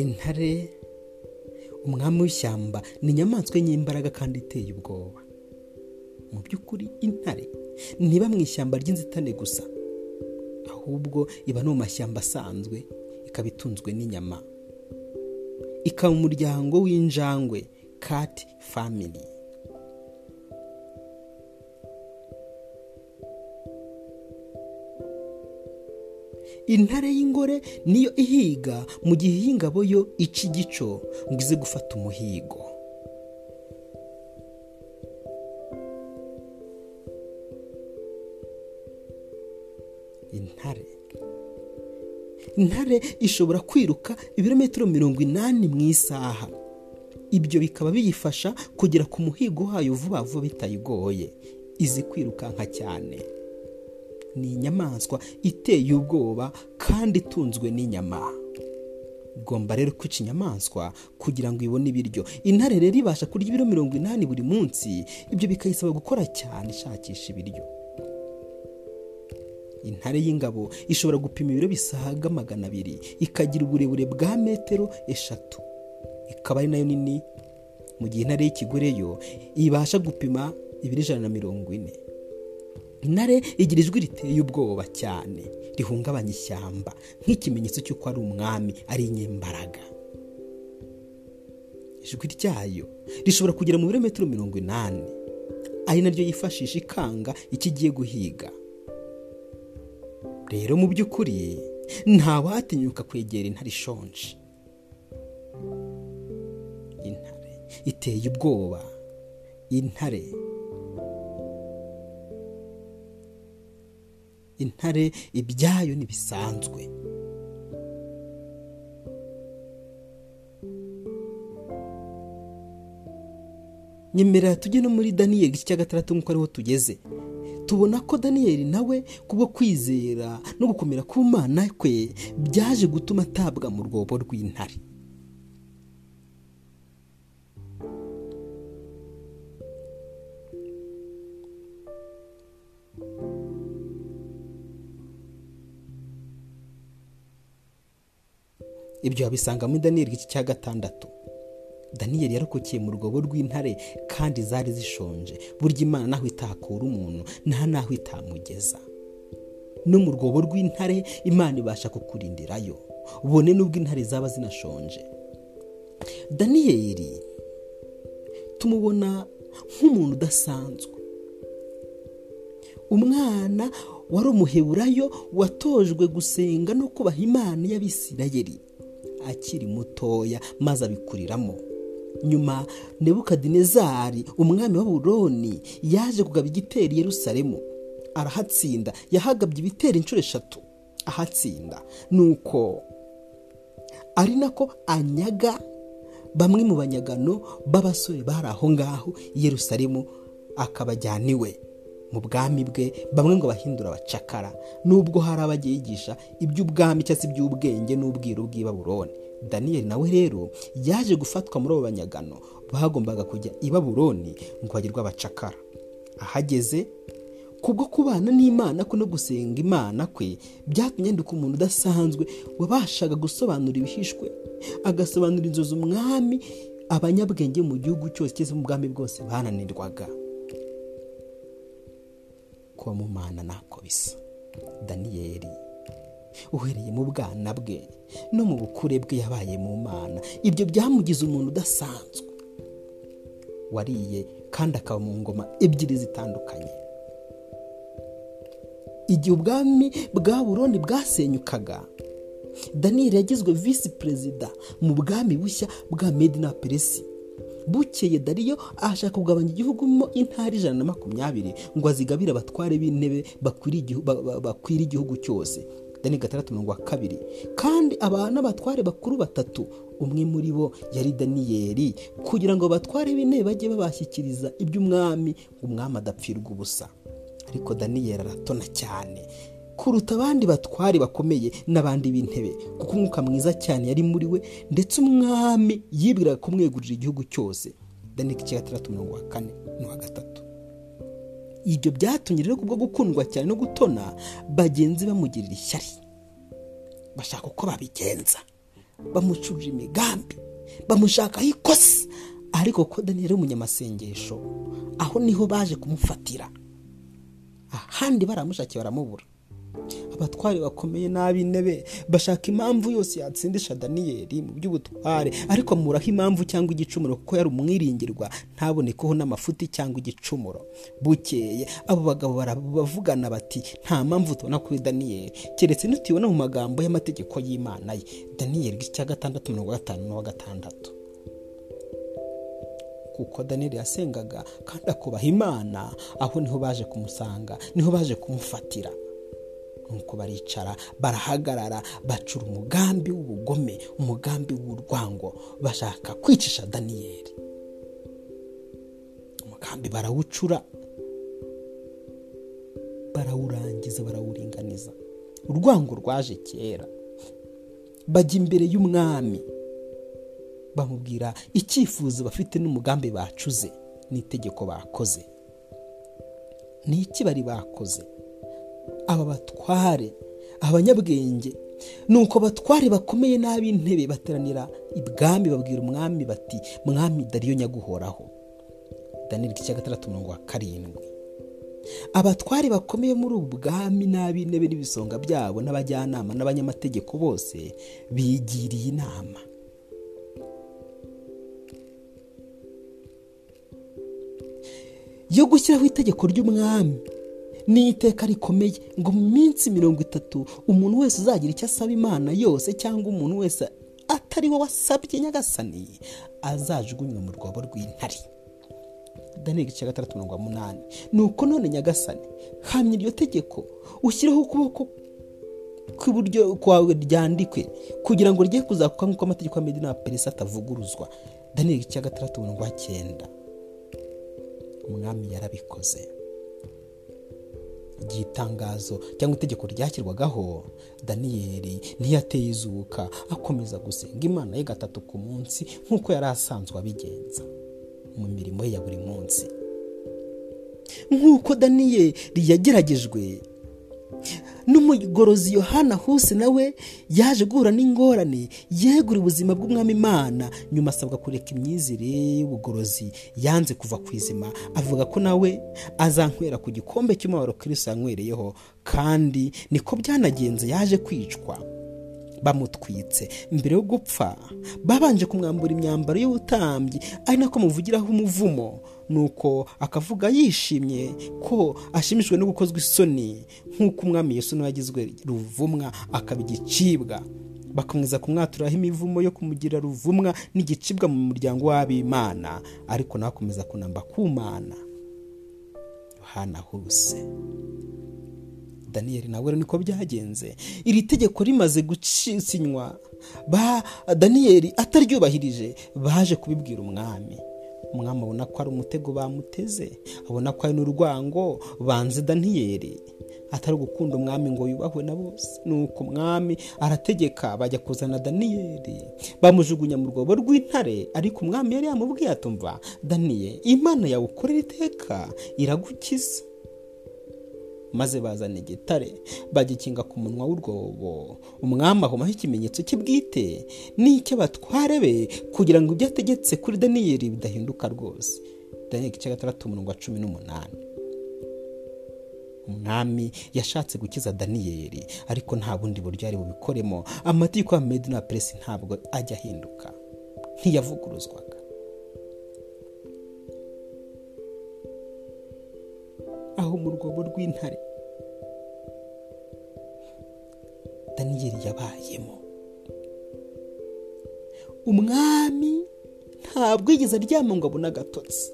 intare umwami w'ishyamba ni inyamaswa y'imbaraga kandi iteye ubwoba. Mu by'ukuri intare ntiba mu ishyamba ry'inzitane gusa ahubwo iba no mu mashyamba asanzwe ikaba itunzwe n'inyama. Ikaba umuryango w'injangwe kati family. Intare y'ingore niyo ihiga mu gihe y'ingabo yo ica igico. Ngo ize gufata umuhigo. Intare. Intare ishobora kwiruka ibirometero mirongo inani mu isaha. Ibyo bikaba biyifasha kugera ku muhigo wayo vuba vuba bitayigoye. Izi kwirukanka cyane. Ni inyamaswa iteye ubwoba kandi itunzwe n'inyama. Igomba rero kwica inyamaswa kugira ngo ibone ibiryo. Intare rero ibasha kurya ibiro mirongo inani buri munsi ibyo bikayisaba gukora cyane ishakisha ibiryo. Intare y'ingabo ishobora gupima ibiro bisaga magana abiri ikagira uburebure bwa metero eshatu. Ikaba ari na yo nini mu gihe intare y'ikigore yo ibasha gupima ibiro ijana na mirongo ine. Intare igira ijwi riteye ubwoba cyane. Rihungabanya ishyamba. Nk'ikimenyetso cy'uko ari umwami ari inyembaraga. Ijwi ryayo rishobora kugera mu birometero mirongo inani. Ari naryo yifashisha ikanga icyo igiye guhiga. Rero mu by'ukuri ntawatinyuka kwegera intare ishonje. Intare iteye ubwoba. Intare intare ibyayo ntibisanzwe. Nyemerera tujye no muri daniyeli igice cya gatandatu nk'uko ariho tugeze. Tubona ko daniyeli nawe kubwo kwizera no gukomera ku mana kwe byaje gutuma atabwa mu rwobo rw'intare. Ibyo wabisanga muri daniyeli igice cya gatandatu. Daniyeli yarokokiye mu rwobo rw'intare kandi zari zishonje. Burya imana naho itakura umuntu nta naho itamugeza. No mu rwobo rw'intare imana ibasha kukurindirayo. Ubone n'ubwo intare zaba zinashonje. Daniyeli tumubona nk'umuntu udasanzwe. Umwana wari umuheburayo watojwe gusenga no kubaha imana y'abisirayeli. Akiri mutoya maze abikuriramo. Nyuma nebukadinezari umwami wa buroni yaje kugaba igitero i yerusalemu. Arahatsinda yahagabye ibitero inshuro eshatu. Ahatsinda. Nuko ari nako anyaga bamwe mu banyagano b'abasore bari aho ngaho yerusalemu akabajyana iwe mu bwami bwe bamwe ngo bahindura abacakara. Nubwo hari abagiye yigisha iby'ubwami cyangwa se iby'ubwenge n'ubwiru bw'i daniyeli nawe rero yaje gufatwa muri abo banyagano bagombaga kujya i Babuloni ngo bagirwe abacakara. Ahageze kubwo kubana n'imana kwe no gusenga imana kwe byatumye yandika umuntu udasanzwe wabashaga gusobanura ibihishwe agasobanura inzozi umwami abanyabwenge mu gihugu cyose cyose mu bwami bwose bananirwaga kuba mu mana ntako bisa. Daniyeli uhereye mu bwana bwe no mu bukure bwe yabaye mu mana. Ibyo byamugize umuntu udasanzwe. Wariye kandi akaba mu ngoma ebyiri zitandukanye. Igihe ubwami bwa buroni bwasenyukaga daniyeli yagizwe visi perezida mu bwami bushya bwa medina peresi. Bukeye dariyo ashaka kugabanya igihugu mo intara ijana na makumyabiri ngo azigabire abatware b'intebe bakwira igihugu cyose. Dani gatandatu mirongo kabiri. Kandi aba n'abatware bakuru batatu umwe muri bo yari daniyeli kugira ngo abatware b'intebe bajye babashyikiriza iby'umwami ngo umwami adapfirwa ubusa. Ariko daniyeli aratona cyane. Kuruta abandi batware bakomeye n'abandi b'intebe. Kuko umwuka mwiza cyane yari muri we ndetse umwami yibwiraga kumwegurira igihugu cyose. Daniyeli igice gatandatu mirongo kane n'uwa gatatu. Ibyo byatumye rero kubwo gukundwa cyane no gutona bagenzi bamugirira ishyari. Bashaka uko babigenza. Bamucurira imigambi. Bamushakaho ikosa. Ariko ko daniyeli ari umunyamasengesho aho ni ho baje kumufatira. Ahandi baramushakiye baramubura. Abatwari bakomeye n'ab'intebe bashaka impamvu yose yatsindisha daniyeli mu by'ubutware. Ariko amuraho impamvu cyangwa igicumuro kuko yari umwiringirwa ntabonekeho n'amafuti cyangwa igicumuro. Bukeye. Abo bagabo barabavugana bati nta mpamvu tubona kuri daniyeli. Keretse nitubona mu magambo y'amategeko y'imana ye. Daniyeli igice cya gatandatu mirongo gatanu n'uwa gatandatu. Kuko daniyeli yasengaga kandi akubaha imana aho ni ho baje kumusanga ni ho baje kumufatira. Nuko baricara barahagarara bacura umugambi w'ubugome umugambi w'urwango bashaka kwicisha daniyeli. Umugambi barawucura barawurangiza barawuringaniza. Urwango rwaje kera. Bajya imbere y'umwami bamubwira icyifuzo bafite n'umugambi bacuze n'itegeko bakoze. Ni iki bari bakoze? Aba batware abanyabwenge ni uko batware bakomeye n'ab'intebe bateranira ibwami babwira umwami bati mwami dariyo nyaguhoraho. Daniyeli igice gatandatu mirongo wa karindwi. Abatware bakomeye muri ubu bwami n'ab'intebe n'ibisonga byabo n'abajyanama n'abanyamategeko bose bigiriye inama. Yo gushyiraho itegeko ry'umwami. Ni iteka rikomeye ngo mu minsi mirongo itatu umuntu wese uzagira icyo asaba imana yose cyangwa umuntu wese atari we wasabye nyagasani azajugunywa mu rwobo rw'intare. Daniyeli igice gatandatu mirongo umunani. Ni uko none nyagasani hamya iryo tegeko ushyireho ukuboko kw'iburyo kwawe ryandikwe kugira ngo rye kuzakuka nk'uko amategeko ya medina na peresi atavuguruzwa daniyeli igice gatandatu mirongo cyenda umwami yarabikoze. Igihe itangazo cyangwa itegeko ryashyirwagaho daniyeli ntiyateye izuka akomeza gusenga imana ye gatatu ku munsi nk'uko yari asanzwe abigenza mu mirimo ye ya buri munsi. Nk'uko daniyeli yageragejwe n'umugorozi yohana huse nawe yaje guhura n'ingorane yegura ubuzima bw'umwami imana. Nyuma asabwa kureka imyizire y'ubugorozi. Yanze kuva ku izima. Avuga ko nawe azanywera ku gikombe cy'umubaro kirisi yanywereyeho kandi niko byanagenze yaje kwicwa. Bamutwitse. Mbere yo gupfa babanje kumwambura imyambaro y'ubutambyi. Ari nako muvugiraho umuvumo. Nuko akavuga yishimye ko ashimishijwe no gukozwa isoni nk'uko umwami Yesu nawe yagizwe ruvumwa akaba igicibwa bakomeza kumwaturaho imivumo yo kumugira ruvumwa n'igicibwa mu muryango w'abimana. Ariko nawe akomeza kunamba kumana. Hose. Daniyeli nawe niko byagenze. Iri tegeko rimaze gucisinywa ba daniyeli ataryubahirije baje kubibwira umwami. Umwami abona ko ari umutego bamuteze abona ko ari n'urwango banze daniyeli atari gukunda umwami ngo yubahwe na bose. Nuko umwami arategeka bajya kuzana daniyeli bamujugunya mu rwobo rw'intare ariko umwami yari yamubwiye atumva daniye imana yawe ukorera iteka iragukiza. Maze bazana igitare bagikinga ku munwa w'urwobo umwami ahomaho ikimenyetso cye bwite n'icy'abatware be kugira ngo ibyo ategetse kuri daniyeli bidahinduka rwose? Daniyeli igice gatandatu umurongo wa cumi n'umunani. Umwami yashatse gukiza daniyeli ariko nta bundi buryo ari bubikoremo. Amategeko ya medi na peresi ntabwo ajya ahinduka. Ntiyavuguruzwaga. Aho mu rwobo rw'intare. Daniyeli yabayemo. Umwami ntabwo yigeze aryama ngo abone agatotsi.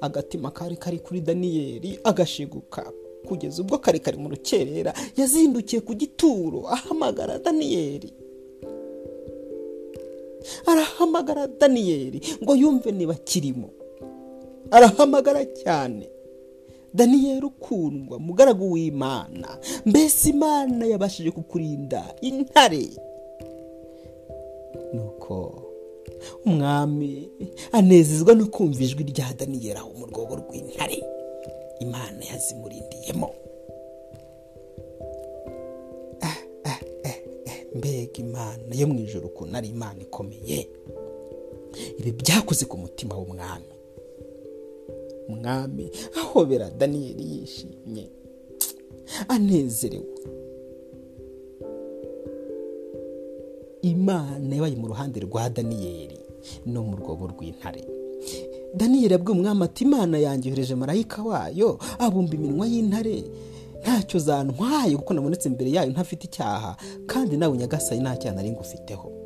Agatima kari kari kuri daniyeli agashiguka kugeza ubwo kari kari mu rukerera yazindukiye ku gituro ahamagara daniyeli. Arahamagara daniyeli ngo yumve niba kirimo arahamagara cyane. Daniyeli ukundwa mugaragu w'imana. Mbese imana yabashije kukurinda intare? Nuko umwami anezezwa no kumva ijwi rya daniyeli aho mu rwobo rw'intare. Imana yazimurindiyemo. Mbega imana yo mu ijoro ukuntu ari imana ikomeye. Ibi byakoze ku mutima w'umwami. Umwami ahobera daniyeli yishimye. Anezerewe. Imana yabaye mu ruhande rwa daniyeli no mu rwobo rw'intare. Daniyeli yabwiye umwami ati imana yangihereje marayika wayo abumba iminwa y'intare. Ntacyo zantwaye kuko nabonetse imbere yayo ntafite icyaha. Kandi nawe nyagasayi nta cyaha nari ngufiteho.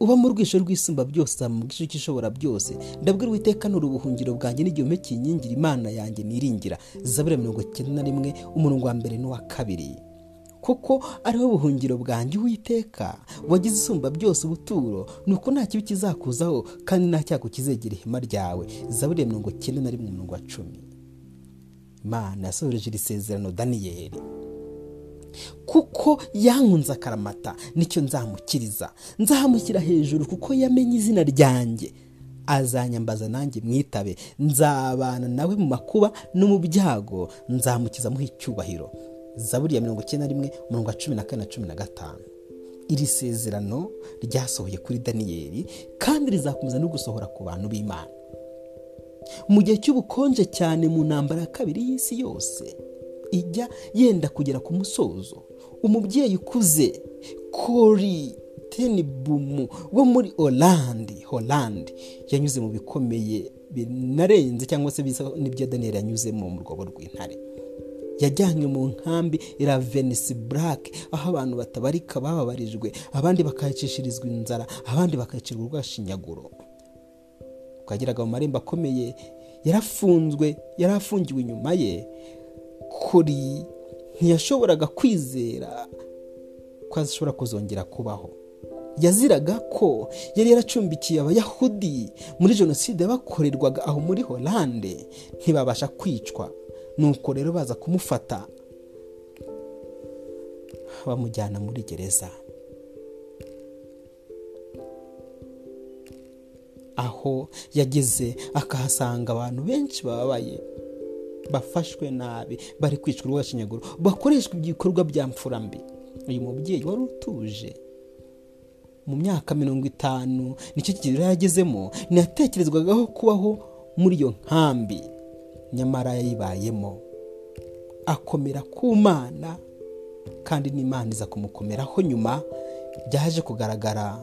Uba mu rwisho rw'isumba byose mu gice cy'ishobora byose. Ndabwira uwiteka ni ubuhungiro bwanjye n'igihome kinkingira imana yanjye niringira. Zabura mirongo icyenda na rimwe umurongo wa mbere n'uwa kabiri. Kuko ariho buhungiro bwanjye uwiteka. Wagize isumba byose ubuturo ni uko nta kibi kizakuzaho kandi nta cyago kizegera ihema ryawe. Zaburi mirongo icyenda na rimwe umurongo wa cumi. Imana yasohoreje iri sezerano daniyeli. Kuko yankunze akaramata ni cyo nzamukiriza. Nzamushyira hejuru kuko yamenye izina ryanjye. Azanyambaza nanjye mwitabe. Nzabana nawe mu makuba no mu byago. Nzamukiza amuha icyubahiro. Zaburi ya mirongo icyenda na rimwe umurongo wa cumi na kane na cumi na gatanu. Iri sezerano ryasohoye kuri daniyeli kandi rizakomeza no gusohora ku bantu b'imana. Mu gihe cy'ubukonje cyane mu ntambara ya kabiri y'isi yose ijya yenda kugera ku musozo. Umubyeyi ukuze kori tenibumu wo muri oranje horandi yanyuze mu bikomeye binarenze cyangwa se bisa n'ibyo daniyeli yanyuzemo mu rwobo rw'intare. Yajyanywe mu nkambi iravenisi burake aho abantu batabarika bababarijwe abandi bakayicishirizwa inzara abandi bakayicirwa urwashinyaguro. Twageraga mu marembo akomeye yarafunzwe yari afungiwe inyuma ye kuri ntiyashoboraga kwizera ko ashobora kuzongera kubaho. Yaziraga ko yari yaracumbikiye abayahudi muri jenoside bakorerwaga aho muri horande ntibabasha kwicwa. Nuko rero baza kumufata bamujyana muri gereza. Aho yageze akahasanga abantu benshi bababaye. Bafashwe nabi bari kwicwa urwashinyaguro bakoreshwa ibikorwa bya mfurambi. Uyu mubyeyi wari utuje mu myaka mirongo itanu ni cyo kigero yagezemo ntiyatekerezwagaho kubaho muri iyo nkambi. Nyamara yayibayemo. Akomera ku mana kandi n'imana iza kumukomeraho nyuma byaje kugaragara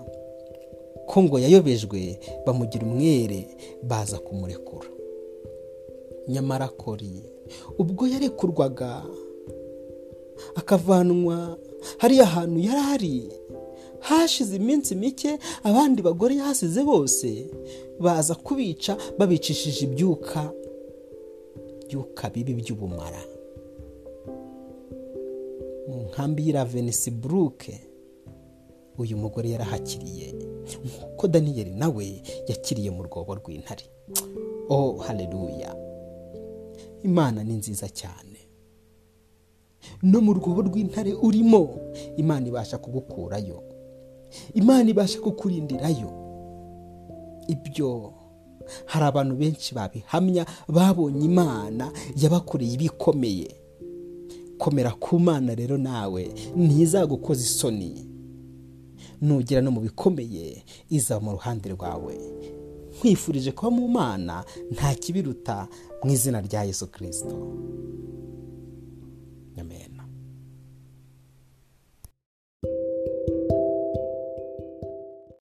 ko ngo yayobejwe bamugira umwere baza kumurekura. Nyamara kori ubwo yarekurwaga akavanwa hariya hantu yari ari hashize iminsi mike abandi bagore yahasize bose baza kubica babicishije ibyuka byuka bibi by'ubumara. Mu nkambi y'iravenisi buruke uyu mugore yarahakiriye nk'uko daniyeli nawe yakiriye mu rwobo rw'intare. Oh hareruya imana ni nziza cyane. No mu rwobo rw'intare urimo imana ibasha kugukurayo. Imana ibasha kukurindirayo. Ibyo hari abantu benshi babihamya babonye imana yabakoreye ibikomeye. Komera ku mana rero nawe ntizagukoza isoni. Nugera no mu bikomeye iza mu ruhande rwawe. nkwifurije kuba mu mana nta kibiruta mu izina rya yesu kirisito amen.